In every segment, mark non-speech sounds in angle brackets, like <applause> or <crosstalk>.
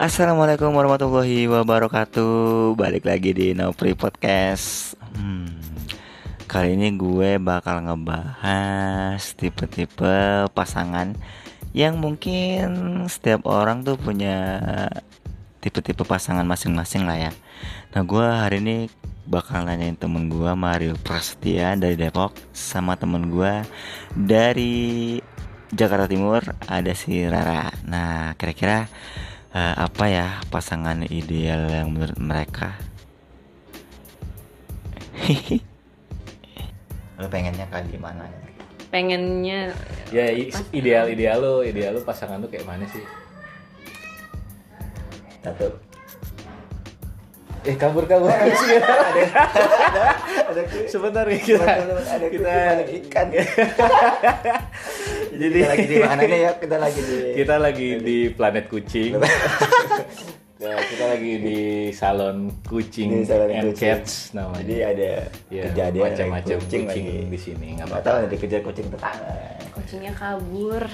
Assalamualaikum warahmatullahi wabarakatuh. Balik lagi di Nopri Podcast. Hmm, Kali ini gue bakal ngebahas tipe-tipe pasangan Yang mungkin setiap orang tuh punya tipe-tipe pasangan masing-masing lah ya. Nah gue hari ini bakal nanyain temen gue Mario Prasetya dari Depok Sama temen gue dari Jakarta Timur ada si Rara. Nah kira-kira uh, apa ya pasangan ideal yang menurut mereka lo pengennya kayak gimana ya pengennya ya ideal ideal lo ideal lo pasangan lo kayak mana sih satu eh kabur kabur ada ada ada sebentar ya kita ada kita ikan jadi kita lagi di mana nih ya? Kita lagi di kita lagi di planet kucing. <laughs> Ya, kita lagi di salon kucing Di salon and kucing. cats namanya. jadi ada ya, kejadian macam-macam kucing, kucing, lagi. di sini nggak apa-apa. tahu ada kejar kucing tetangga kucingnya kabur.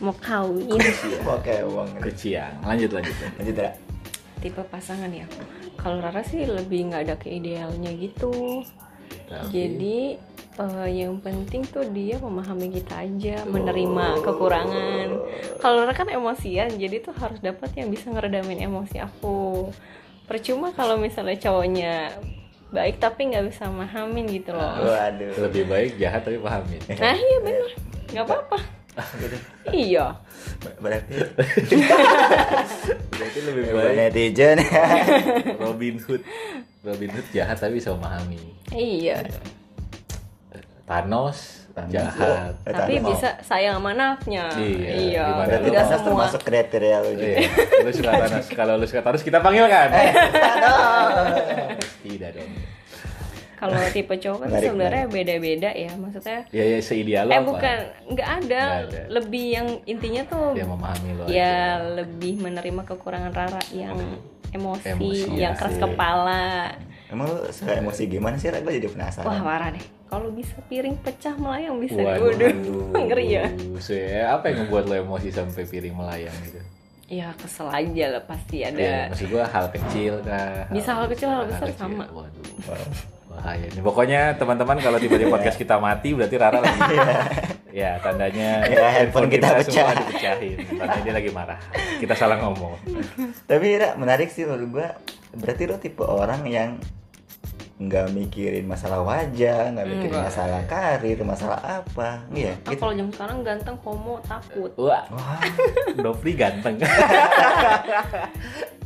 Mau kawin. Oke uang Kuciang. Lanjut lanjut. lanjut. Ya tipe pasangan ya. Kalau Rara sih lebih nggak ada keidealnya gitu. Tapi- jadi eh, yang penting tuh dia memahami kita aja menerima kekurangan. Kalau Rara kan emosian jadi tuh harus dapat yang bisa ngeredamin emosi aku. Percuma kalau misalnya cowoknya baik tapi nggak bisa memahamin gitu loh. Waduh. Lebih baik jahat tapi pahamin. <laughs> nah iya bener nggak apa-apa. <laughs> Iya. Berarti <laughs> Berarti lebih baik netizen. Robin Hood. Robin Hood jahat tapi bisa memahami. iya Thanos, Thanos. jahat. Eh, tapi Thanos. bisa sayang sama anaknya Iya, iya gimana tidak Thanos semua termasuk kriteria lu juga Iya, lu suka Thanos. Kalau lu suka Thanos kita panggil kan? Tidak dong. kalau tipe cowok kan Menarik, sebenarnya beda-beda ya maksudnya Ya ya seideal lo eh apa? bukan nggak ada. Ada. lebih yang intinya tuh Dia memahami lo ya aja. lebih menerima kekurangan Rara yang emosi, Emosi, yang ya keras sih. kepala emang lu suka emosi gimana sih? Gua jadi penasaran wah parah deh kalau bisa piring pecah melayang bisa Waduh. waduh <laughs> ngeri ya Se- apa yang membuat lo emosi sampai piring melayang gitu? ya kesel aja lah pasti ada Ya, maksud gua hal kecil kah? Bisa hal kecil, hal besar sama. Waduh. Wow. Bahaya nih. Pokoknya teman-teman kalau tiba-tiba <laughs> podcast kita mati berarti Rara lagi. ya, tandanya <laughs> Ya, handphone kita pecah. semua dipecahin. Tandanya dia lagi marah. Kita salah ngomong. tapi Ra, menarik sih menurut gua berarti lo tipe orang yang nggak mikirin masalah wajah nggak mikirin Enggak. masalah karir masalah apa iya Nah, gitu kalau jam sekarang ganteng homo takut Wah, wah <laughs> Dovri ganteng.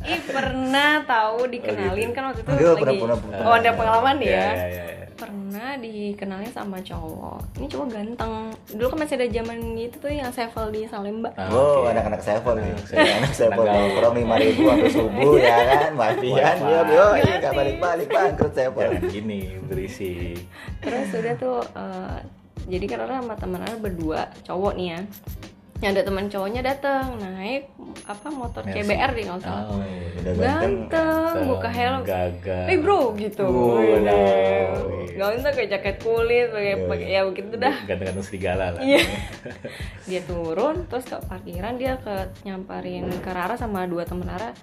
Ih pernah tahu dikenalin kan waktu itu Enggak, lagi pernah, pernah, pernah. Oh ada pengalaman ya, Ya, ya, ya, ya. Pernah dikenalin sama cowok Ini cowok ganteng Dulu kan masih ada zaman itu tuh yang Sevel di Salemba Ah, Oh, oke. anak-anak sevel nih. Anak sevel. Nongkrong lima ribu sampai subuh ya kan, mafian Wah, dia bro, ini nggak balik-balik bangkrut sevel. Gini, berisik. Terus udah tuh eh, Jadi kan orang sama temen orang berdua Cowok nih ya Yang ada teman cowoknya datang Naik apa motor Mercy. KBR deh nggak usah Oh, iya. Ganteng. Buka helm Gagal. Eh bro gitu Oh, Wih, nah. Ganteng kayak jaket kulit pakai Iya, pakai ya begitu dah Ganteng-ganteng serigala lah. Iya. <laughs> dia turun terus ke parkiran dia ke nyamperin ke Rara sama dua temen Rara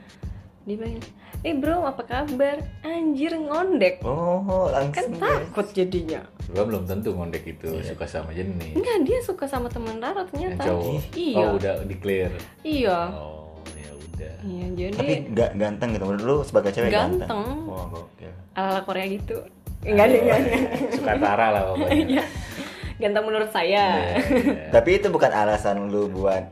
dia bilang eh bro apa kabar anjir ngondek Oh, kan langsung. guys. takut jadinya Gua belum tentu ngondek itu suka sama jenis. enggak dia suka sama temen Rara Yang ternyata cowok. iya Oh, udah declare. iya Oh, ya udah. iya Tapi jadi nggak ganteng gitu menurut lu sebagai cewek ganteng. Ganteng. Wah, gokil. ala ala Korea gitu enggak ada enggak ada Suka Tara lah pokoknya. Iya. ganteng menurut saya Iya. Tapi itu bukan alasan lu buat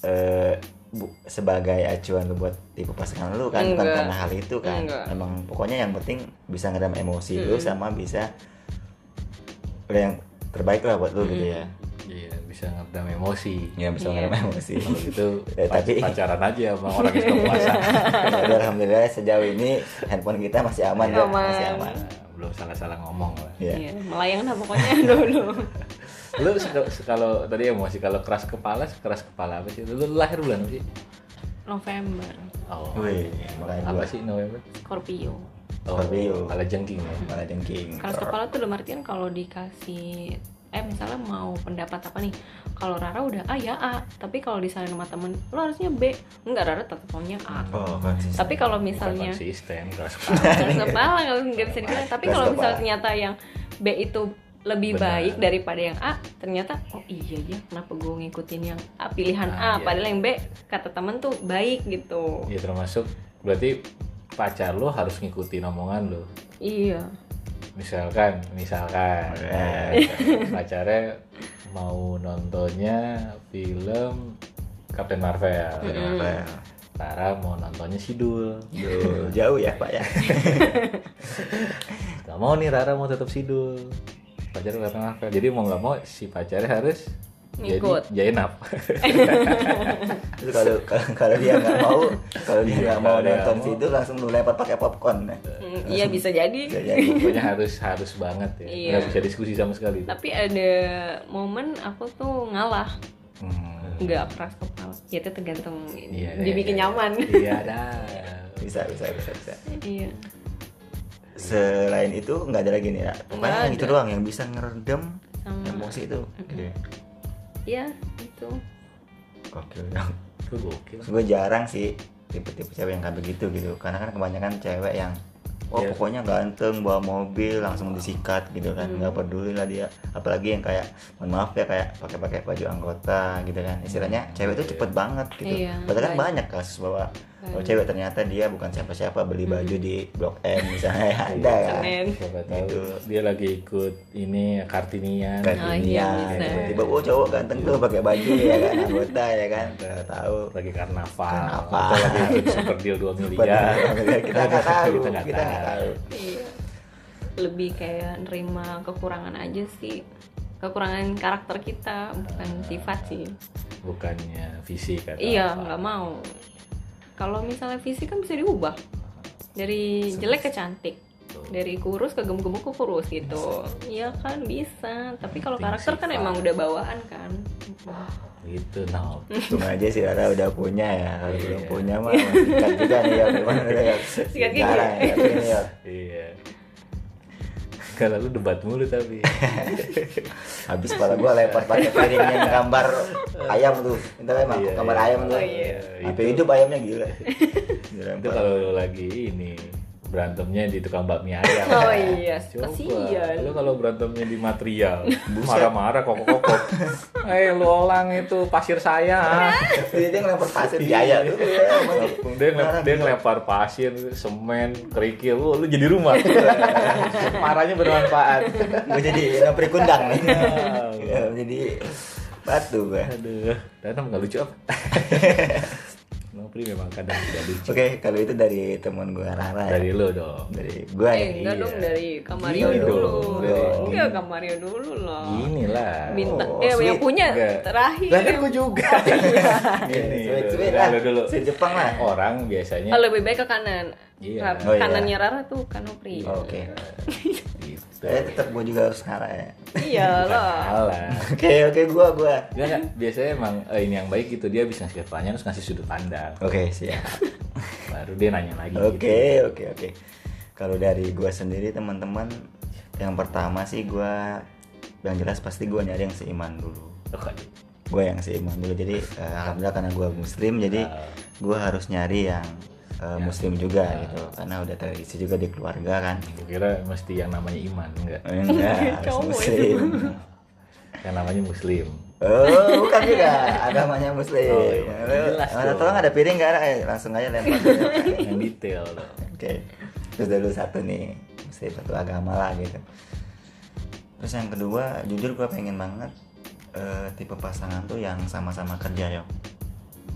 eh, bu- sebagai acuan lu buat tipe pasangan lu kan bukan Enggak. karena hal itu kan. Enggak. Emang pokoknya yang penting bisa ngedam emosi lu sama bisa udah yang terbaik lah buat lu gitu ya. Iya, bisa ngeredam emosi. Ya bisa Iya. ngedam emosi. <laughs> Kalau gitu Ya, pac- tapi- pacaran aja sama orang yang suka puasa. <laughs> Tapi alhamdulillah sejauh ini handphone kita masih aman ya, Aman. masih aman. Belum salah-salah ngomong lah. Ya. Iya, melayang dah pokoknya <laughs> dulu Lu kalau tadi emosi kalau keras kepala, keras kepala apa sih? Lu, lahir bulan apa sih? November Oh. Wih, Apa sih November? Scorpio Oh, Scorpio. kepala jengking ya. malah jengking. keras kepala tuh dalam artian kalau dikasih eh misalnya mau pendapat apa nih kalau Rara udah A ya A tapi kalau disalahin sama temen lo harusnya B enggak Rara tetap maunya A Oh, konsisten. tapi kalau Bukan misalnya konsisten keras <laughs> keras kepala nggak bisa dibilang tapi kalau misalnya ternyata yang B itu lebih Benar. baik daripada yang A ternyata oh iya ya kenapa gue ngikutin yang A pilihan Ah, A iya. padahal yang B kata temen tuh baik gitu ya termasuk berarti pacar lo harus ngikutin omongan lo iya misalkan misalkan Eh. pacarnya mau nontonnya film Captain Marvel Apa? Tara mau nontonnya Sidul Duh, jauh ya pak ya <laughs> Gak mau nih Rara mau tetap Sidul pacarnya Captain Marvel jadi mau nggak mau si pacarnya harus Ngikut. jadi <laughs> Terus kalau kalau- dia nggak mau kalau dia Iya, nggak mau nonton situ langsung lu lempar pakai popcorn Mm, iya bisa jadi. Pokoknya harus harus banget ya. Iya. nggak bisa diskusi sama sekali. Tapi ada momen aku tuh ngalah. Hmm. nggak keras kepala. Ya itu tergantung ini Iya, dibikin iya. nyaman. Iya dah bisa bisa bisa bisa. Iya selain itu nggak ada lagi nih ya. Pokoknya yang itu doang yang bisa ngeredam sama. emosi itu. Iya itu. Gokil dong. Itu gokil. Gue jarang sih tipe-tipe cewek yang kayak begitu gitu. Karena kan kebanyakan cewek yang oh Iya. pokoknya ganteng bawa mobil langsung disikat gitu kan. Hmm. nggak peduli lah dia. Apalagi yang kayak mohon maaf ya kayak pakai-pakai baju anggota gitu kan. Istilahnya cewek itu cepet banget gitu. Iya, padahal kan banyak. banyak kasus bahwa oh, Banyak. cewek ternyata dia bukan siapa-siapa beli baju di blok M misalnya. <laughs> Ada kan? Senin siapa tahu Gitu. dia lagi ikut ini Kartinian. Kan Oh, iya, ya tiba-tiba oh cowok ganteng tuh pakai baju ya kan anggota ya kan. Nggak tahu. Lagi karnaval, Karnaval. atau lagi ikut super deal 2 miliar. Kita nggak tahu Kita nggak tahu. iya. Lebih kayak nerima kekurangan aja sih. Kekurangan karakter kita bukan sifat sih. Bukannya fisik atau iya nggak mau kalau misalnya fisik kan bisa diubah. Dari jelek ke cantik. Dari kurus ke gemuk-gemuk ke kurus gitu. Iya kan bisa. Tapi kalau karakter kan emang udah bawaan kan. Gitu no. <laughs> Untung aja sih Rara udah punya ya. Kalau Iya. belum punya mah sikat juga nih ya. <laughs> Gimana udah ya? Sikat gigi. Ya ya. Iya kalau lu debat mulu tapi <laughs> Habis kepala gua lempar pakai piring yang gambar ayam tuh Itu emang Iya, gambar iya. ayam tuh Oh, iya. Sampai hidup ayamnya gila <laughs> itu kalau lagi ini berantemnya di tukang bakmi ayam. <laughs> Oh iya. Coba, kasihan. Lu kalau berantemnya di material <laughs> marah-marah kokok-kokok. <laughs> Eh lu orang itu pasir saya. Jadi dia ngelempar pasir di ayam tuh. Dia, ngelempar, dia ngelempar pasir, semen, kerikil, lu, lu jadi rumah. Marahnya bermanfaat. Gue jadi nopri kundang nih. Ah, Ya, Jadi batu gue Aduh, Danam nggak lucu apa? Nopri memang kadang tidak lucu. Oke kalau itu dari temen gue Rara ya Dari lu dong. Dari gue eh ya enggak iya. dong dari Kamario Gini dulu dari- enggak Kamario dulu loh Gini lah. minta Oh, eh sweet. yang punya Enggak. terakhir Lah kan gue juga. <laughs> Gini. Sweet, dulu. sweet Udah, lah lu dulu. Sweet Jepang lah Orang biasanya Oh, lebih baik ke kanan Iya. Oh, iya. kanannya Rara tuh Kanopri Oh, Oke gitu. <laughs> Saya tetap gue juga harus ngarah ya iya lah Oke Salah. oke gue gue Dia kan biasanya emang eh, ini yang baik gitu dia bisa ngasih pertanyaan terus ngasih sudut pandang. Oke siap Baru dia nanya lagi. Oke gitu. oke oke. Kalau dari gua sendiri teman-teman, yang pertama sih gua yang jelas pasti gua nyari yang seiman dulu. Oh, kan. Gua yang seiman dulu. Jadi eh, alhamdulillah karena gua muslim jadi Ah. gua harus nyari yang eh, muslim juga gitu. Karena udah tradisi juga di keluarga kan. Gue kira mesti yang namanya iman enggak. Eh, Enggak, <laughs> harus muslim. <laughs> Yang namanya muslim. Oh, bukan juga. Agamanya muslim. Oh, iya. Jelas Mana tolong ada piring nggak? Eh, langsung aja lempar. <laughs> yang detail. Oke. Terus dulu satu nih, mesti satu agama lah gitu. Terus yang kedua, jujur gue pengen banget eh, tipe pasangan tuh yang sama-sama kerja yo.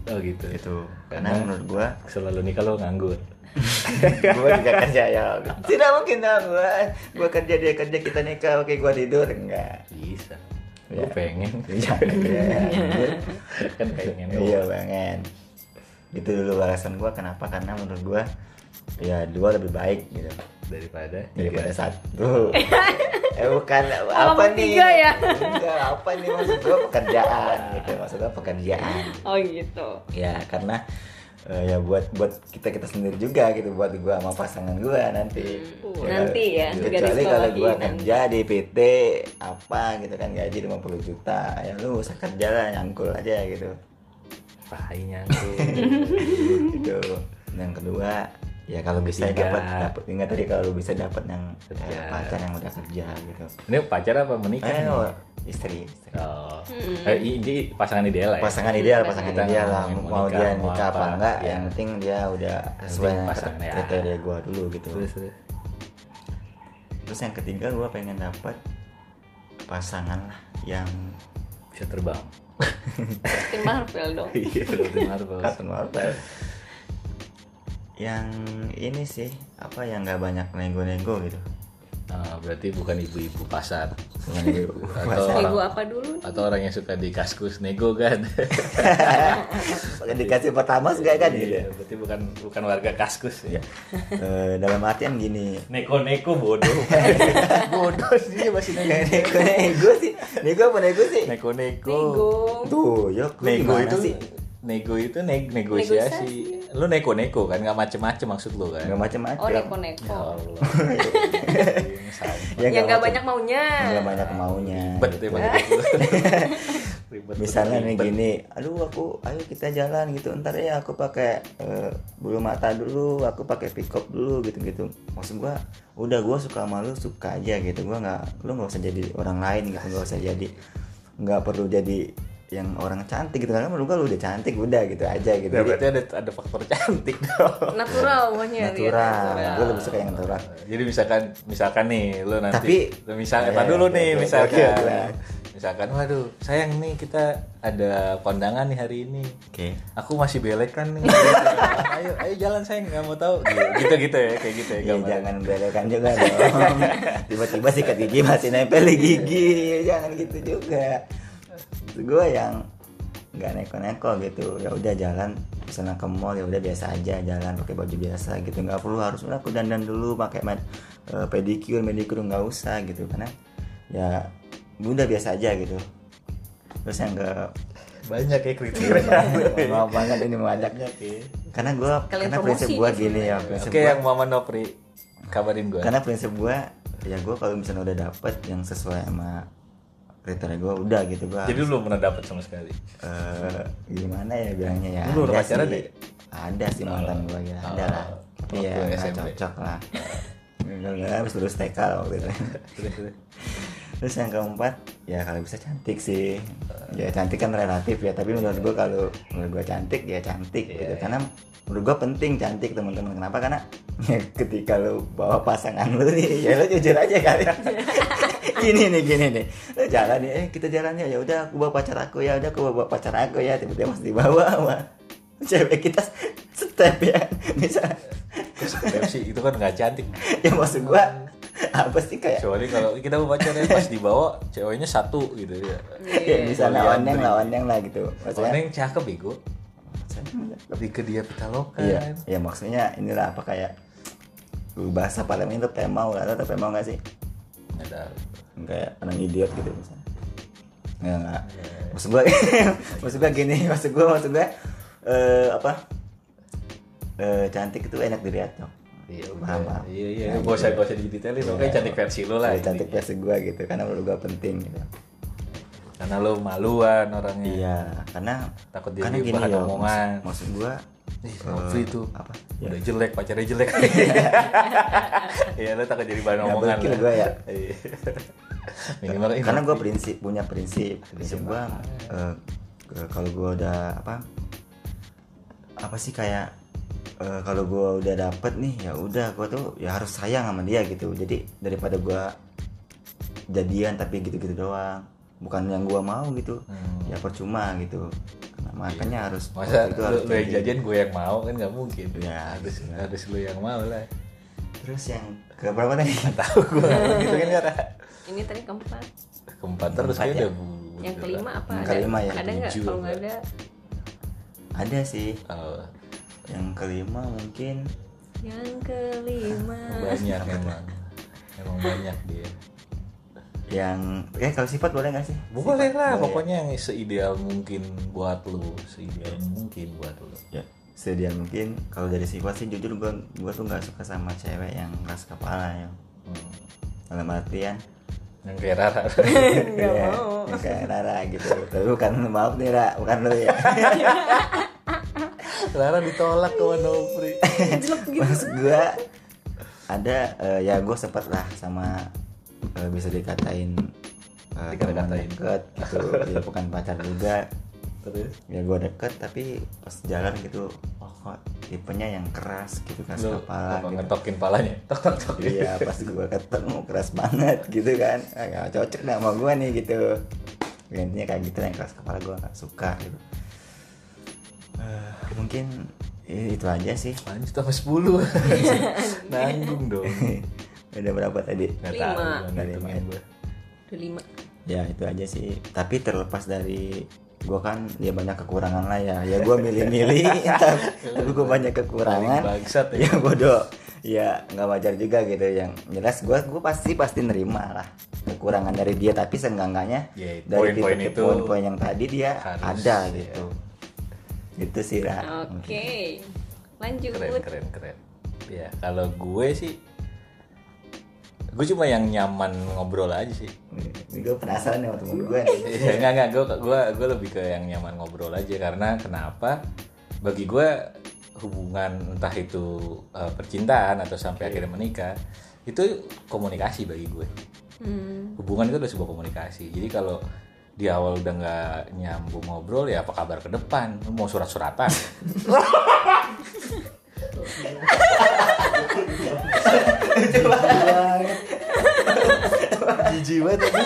Oh gitu. Gitu. Karena Karena- menurut gue, Selalu nikah lo nganggur. <laughs> gue juga kerja ya. <laughs> Tidak mungkin dong gue, gue kerja dia kerja kita nikah, oke gue tidur enggak. Bisa. Ya. Gue pengen. <laughs> Iya, iya. kan pengen. Iya pengen. Itu dulu alasan gue kenapa karena menurut gue ya dua lebih baik gitu Daripada daripada tiga. satu. Eh bukan apa nih? ya? Enggak, apa nih maksud gue pekerjaan gitu maksud gue pekerjaan. oh gitu Ya karena eh, ya buat buat kita kita sendiri juga gitu buat gua sama pasangan gua nanti Hmm, nanti ya, kecuali kalau nanti. kerja di PT apa gitu kan gaji 50 juta ya lu usah kerja lah nyangkul aja gitu Pahainya tuh. <laughs> gitu yang kedua ya kalau bisa dapat dapat ingat tadi kalau lu bisa dapat yang Kerja. eh, pacar yang udah kerja gitu Ini pacar apa menikah? eh nih? oh, istri, istri. Oh. Hmm. Eh, ini pasangan ideal lah ya. pasangan ideal pasangan Kita ideal lah mau mau dia nikah, apa apa, enggak ya. yang penting dia udah sesuai ya. kriteria gua dulu gitu Terus, terus. terus yang ketiga gua pengen dapat pasangan lah yang Bisa terbang. Captain Marvel dong <laughs> Iya, seperti Marvel. Captain Marvel yang ini sih apa yang nggak banyak nego-nego gitu Ah, berarti bukan ibu-ibu pasar. Bukan ibu Atau pasar. orang- Nego apa dulu nih? Atau orang yang suka di kaskus nego kan. <laughs> Dikasih pertama enggak kan gitu Iya, berarti bukan bukan warga kaskus ya. Eh, dalam artian gini Neko-neko bodoh. <laughs> bodoh sih masih nego. nego nego sih nego apa nego sih Neko-neko. Nego tuh ya lu Nego itu sih nego itu neg negosiasi. Lu neko-neko kan nggak macem-macem maksud lu kan. nggak macam-macam Oh neko-neko Ya Allah. <laughs> Ya, Yang nggak macem- banyak maunya nggak banyak maunya Ribet gitu. itu. <laughs> Ribet. misalnya nih gini aduh aku ayo kita jalan gitu ntar ya aku pakai eh, bulu mata dulu aku pakai pick up dulu gitu gitu maksud gua udah gua suka sama lu suka aja gitu gua nggak lu nggak usah jadi orang lain gitu nggak usah jadi nggak perlu jadi yang orang cantik gitu karena menurut gua lu udah cantik udah gitu aja gitu Ya, Jadi, berarti ada ada faktor cantik <laughs> dong. Natural pokoknya dia, natural gua lebih suka yang natural Jadi misalkan misalkan nih lu nanti Tapi- lu misalkan Ya, apa dulu nih ya, misalkan ya, ya. misalkan waduh sayang nih kita ada kondangan nih hari ini. oke Aku masih belek kan nih. <laughs> ayo ayo jalan sayang nggak mau tahu. Gitu gitu ya kayak gitu ya. Ya, jangan belekan juga dong. <laughs> Tiba-tiba sikat gigi masih nempel di gigi, jangan gitu juga. Gue yang nggak neko-neko gitu. Ya udah jalan misalnya ke mall ya udah biasa aja jalan pakai baju biasa gitu nggak perlu harus udah aku dandan dulu pakai med- eh, pedicure medicure nggak usah gitu karena ya udah biasa aja gitu terus yang ke banyak ya kriteria. maaf <laughs> banget ini banyak ya. karena gue karena prinsip gue gini ya prinsip Oke gua- yang Mama Nopri kabarin gue. karena prinsip gue ya gue kalau misalnya udah dapet yang sesuai sama kriteria gue udah gitu gue Jadi lu belum pernah dapet sama sekali. eh, gimana ya bilangnya ya Lu udah ada pacaran deh? ada sih mantan gue ya ada Oh, lah waktu iya nggak cocok lah Enggak, enggak, habis lulus TK waktu itu <laughs> Terus, terus. Terus yang keempat, ya kalau bisa cantik sih. Ya cantik kan relatif ya, tapi menurut gue kalau menurut gue cantik ya cantik Iya, gitu. iya. Karena menurut gue penting cantik teman-teman. Kenapa? Karena ya, ketika lu bawa pasangan lu nih, ya lu jujur aja kali. <laughs> gini nih, gini nih. Lu jalan nih, eh kita jalan ya. Ya udah aku bawa pacar aku ya, udah aku bawa pacar aku ya. Tiba-tiba masih dibawa sama cewek kita step ya. Bisa. Pepsi itu kan nggak cantik. Ya maksud gua apa sih kayak Kecuali kalau kita mau pacaran pas dibawa ceweknya satu gitu ya. ya bisa lah oneng lah oneng lah gitu maksudnya Soalnya yang cakep bego. Lebih ke dia pitaloka. Iya, ya maksudnya inilah apa kayak bahasa Palembang itu pemau lah, atau pemau nggak sih? Ada. Kayak orang idiot gitu misalnya. Nggak, nggak. Maksud gua, <laughs> maksud gua gini, <laughs> maksud gua, maksud gua eh, apa? Eh, cantik itu enak dilihat dong. Iya, Paham, paham. Iya, iya. Nah, Gak usah, gitu. gak usah didetailin. Iya. cantik versi lo lah. Ya, cantik versi gua gitu, karena menurut gua penting gitu. Karena lo maluan orangnya. Iya, karena Takut jadi karena gini bahan ya, omongan. Maksud, maksud gua Ih, eh, tuh apa? Ya. udah jelek, pacarnya jelek. <laughs> Iya, lo takut jadi bahan Nggak omongan. gua ya. Iya. Minimal ini karena gue prinsip punya prinsip prinsip gue kalau gue udah apa apa sih kayak eh, kalau gue udah dapet nih ya udah gue tuh ya harus sayang sama dia gitu jadi daripada gue jadian tapi gitu-gitu doang bukan yang gue mau gitu Hmm. ya percuma gitu Nah, makanya harus Masa itu lu, harus lu yang jadi. jajan gue yang mau kan nggak mungkin. Ya, harus gitu. harus lu yang mau lah. Terus yang ke berapa tadi Tahu gue <laughs> gitu kan Kara. ini tadi keempat. Keempat. Terus Keempat kayaknya ya. bu- yang kelima apa? Yang ada kelima ya, ada nggak? Kalau apa? nggak ada? Ada sih. Oh, yang kelima mungkin yang kelima. Banyak emang. Emang banyak dia. yang eh kalau sifat boleh nggak sih? Boleh Sifat lah, boleh. pokoknya yang seideal mungkin buat lu, seideal mungkin buat lu. ya sedia mungkin kalau dari sifat sih jujur gue gue tuh nggak suka sama cewek yang keras kepala ya Hmm. dalam artian Yang kayak Rara. <laughs> Nggak Iya, mau. yang kayak Rara gitu tapi bukan maaf nih Ra bukan lu ya <laughs> Rara ditolak ke Wanopri. maksud gue ada eh, ya gue sempet lah sama eh, bisa dikatain uh, Dikata-katain. deket gitu ya bukan pacar juga Terus ya gue deket tapi pas jalan gitu oh kok tipenya yang keras gitu keras lu kepala gitu. ngetokin palanya. <laughs> Tok tok tok. iya pas gue ketemu keras banget gitu kan ah, nggak cocok dah sama gue nih gitu Ya, intinya kayak gitu yang keras kepala gue nggak suka gitu Eh, mungkin i- itu aja sih Lanjut sama 10. Nanggung dong. <laughs> udah berapa tadi Nggak Lima. tahu gua. Udah lima. ya itu aja sih tapi terlepas dari gue kan ya banyak kekurangan lah ya ya gue milih-milih <laughs> <laughs> tapi, tapi gue banyak kekurangan bangsat ya. ya bodoh ya nggak wajar juga gitu yang jelas gue gue pasti pasti nerima lah kekurangan dari dia tapi seenggaknya Ya, dari poin-poin itu poin-poin yang tadi dia harus, ada ya. gitu itu sih lah Oke. Lanjut. Keren keren keren. Ya, kalau gue sih gue cuma yang nyaman ngobrol aja sih. ini gue penasaran nih sama temen gue nih <laughs> Iya, enggak enggak gue gue gue lebih ke yang nyaman ngobrol aja karena kenapa? Bagi gue hubungan entah itu eh, percintaan atau sampai akhirnya menikah itu komunikasi bagi gue. Hmm. Hubungan itu adalah sebuah komunikasi. Jadi kalau di awal udah nggak nyambung ngobrol ya apa kabar ke depan? Lu Mau surat-suratan? <laughs> Jijik banget ini.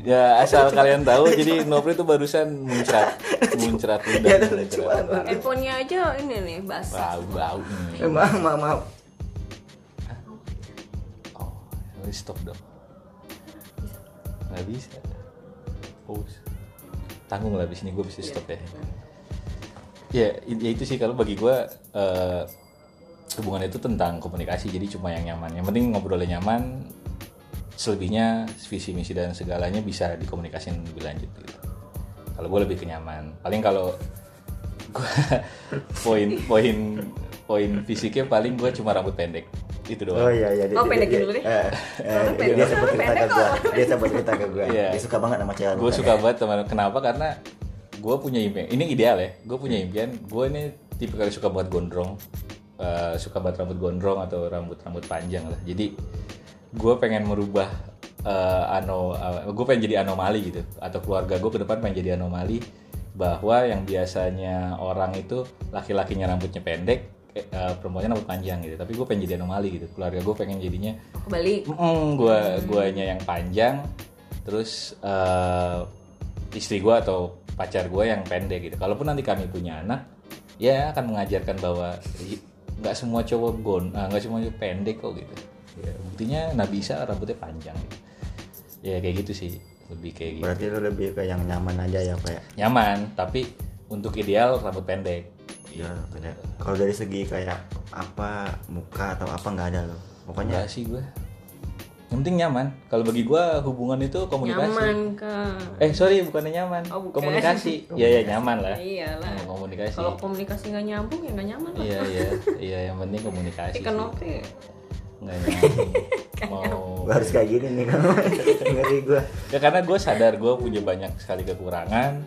Ya asal kalian tahu jadi Nopri itu barusan muncrat muncrat Ya, udah banget. Handphonenya aja ini nih basah. bau bau Eh, maaf maaf maaf Oh, ini stop dong. Nggak bisa. Pause. Tanggung lah abis ini gue bisa stop ya. Ya, ya itu sih kalau bagi gue eh, hubungan itu tentang komunikasi. Jadi cuma yang nyaman. Yang penting ngobrolnya nyaman. Selebihnya visi misi dan segalanya bisa dikomunikasin lebih lanjut gitu. Kalau gue lebih kenyaman. Paling kalau gue <laughs> poin poin poin fisiknya paling gue cuma rambut pendek itu doang. Oh iya iya Oh, pendekin dulu deh. Eh, <laughs> eh, dia, pendek. dia sempat cerita ke kok. <laughs> Dia sempat cerita ke gua. Iya. Dia suka banget sama cewek. gue suka banget teman kenapa karena gue punya impian ini ideal ya gue punya impian. Gue ini tipe kali suka banget gondrong Eh, suka banget rambut gondrong atau rambut rambut panjang lah. Jadi gue pengen merubah eh, ano gue pengen jadi anomali gitu. Atau keluarga gue ke depan pengen jadi anomali bahwa yang biasanya orang itu laki-lakinya rambutnya pendek eh, eh, perempuannya rambut panjang gitu. Tapi gue pengen jadi anomali gitu. Keluarga gue pengen jadinya Kebalik. Mm, gua guanya yang panjang terus eh, istri gua atau pacar gua yang pendek gitu kalaupun nanti kami punya anak ya akan mengajarkan bahwa nggak semua cowok gon ah, nggak semua cowok pendek kok gitu ya, buktinya Nabisa rambutnya panjang gitu. ya kayak gitu sih lebih kayak gitu Berarti lu lebih ke yang nyaman aja ya Pak ya? nyaman tapi untuk ideal rambut pendek Iya beda. Kalau dari segi kayak apa muka atau apa nggak ada loh. Pokoknya enggak sih gue yang penting nyaman kalau bagi gua hubungan itu komunikasi Nyaman kak. Eh sorry bukannya nyaman, Oh, bukan. komunikasi. <laughs> Iya ya nyaman lah. Iyalah. Hmm, komunikasi. Kalau komunikasi nggak nyambung ya nggak nyaman lah. Iya iya iya yang penting komunikasi. Ikan sih. oke. Nggak nyambung. <laughs> Mau gua harus kayak gini nih kalau <laughs> ngeri gua. ya karena gue sadar gue punya banyak sekali kekurangan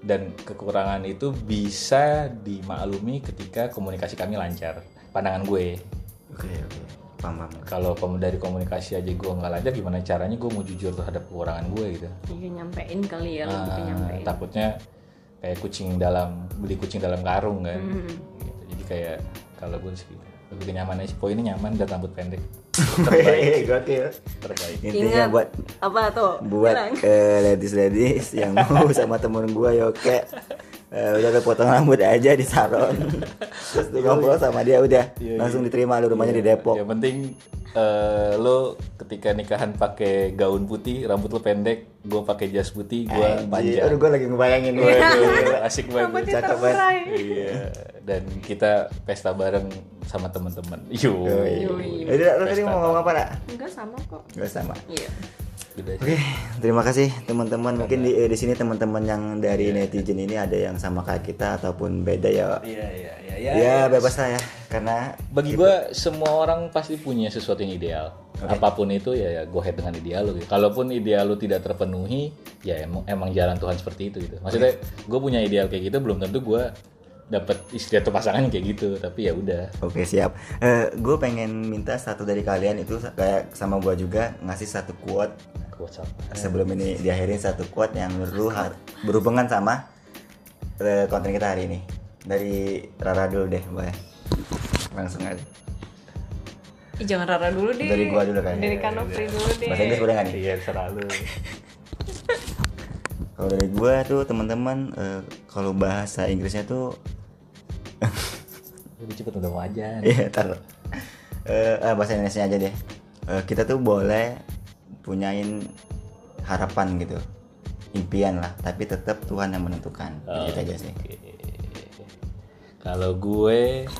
dan kekurangan itu bisa dimaklumi ketika komunikasi kami lancar. Pandangan gue. Oke oke. Paham paham. Kalau dari komunikasi aja gue nggak lancar, gimana caranya gue mau jujur terhadap kekurangan gue gitu. Iya nyampein kali ya lebih ke Ah, nyampein. takutnya kayak kucing dalam beli kucing dalam karung kan Hmm. Gitu. jadi kayak kalau gue sih lebih kenyamannya sih poinnya nyaman dan rambut pendek <laughs> Hehehe, Gokil. terbaik Intinya Ingat. buat Apa tuh? buat Bilang. ladies ladies yang mau sama temen gua ya oke Eh, udah potong rambut aja di salon <laughs> terus lu ngobrol sama dia udah Iya, langsung diterima lu rumahnya di Depok yang penting eh, lo ketika nikahan pakai gaun putih rambut lo pendek gue pakai jas putih gue panjang aduh gua lagi ngebayangin Waduh, asik banget cakep banget. iya dan kita pesta bareng sama teman-teman. Yoi. Jadi lu tadi mau ngomong apa nak? Enggak sama kok. Gak sama. Iya. Sudah sih. Oke, terima kasih teman-teman. Mungkin di, di sini teman-teman yang dari netizen ini ada yang sama kayak kita ataupun beda ya. Iya iya iya. Ya, bebas lah ya, karena Bagi gua semua orang pasti punya sesuatu yang ideal. Apa pun itu ya, ya go ahead dengan ideal lu. Gitu. Kalaupun ideal lu tidak terpenuhi, ya emang, emang jalan Tuhan seperti itu gitu. Maksudnya gue punya ideal kayak gitu belum tentu gua dapat istri atau pasangan kayak gitu. Tapi ya udah. Oke siap. gue pengen minta satu dari kalian itu kayak sama gue juga ngasih satu quote apa? sebelum ini diakhirin satu quote yang menurut lu har- berhubungan sama eh, konten kita hari ini. Dari Rara dulu deh, boleh. Langsung aja. Ih, jangan Rara dulu deh Dari gua dulu kayaknya. dari Kanopri dulu deh Bahasa Inggris boleh nggak nih? Iya selalu. Kalau dari gue tuh teman-teman eh, kalau bahasa Inggrisnya tuh Lebih cepet udah mau aja. Iya, taruh. Eh, ah, bahasa Indonesia aja deh. Eh, kita tuh boleh punyain harapan gitu, impian lah. Tapi tetap Tuhan yang menentukan. Gitu aja sih. Oke. Kalau gue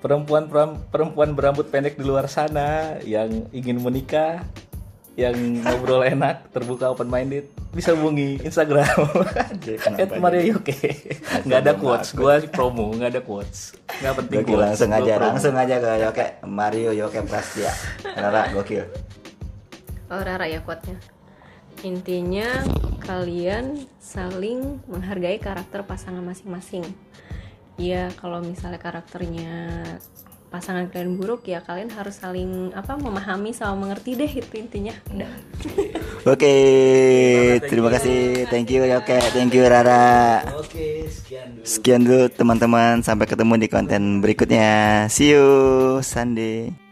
perempuan perempuan berambut pendek di luar sana yang ingin menikah, yang ngobrol enak, terbuka open minded, bisa hubungi Instagram <laughs> kenapa at Mario Yoke. Nggak ada quotes, gue promo, nggak ada quotes, nggak penting Gokil quotes. langsung aja, promo. langsung aja ke Yoke Mario Yoke Prastia. Rara gokil. Oh Rara ya kuatnya Intinya kalian saling menghargai karakter pasangan masing-masing Ya kalau misalnya karakternya pasangan kalian buruk ya kalian harus saling apa memahami sama mengerti deh itu intinya udah <laughs> Oke, terima kasih. Thank you Yoke, thank you Rara. Oke, sekian dulu. Sekian dulu teman-teman, sampai ketemu di konten berikutnya. See you Sunday.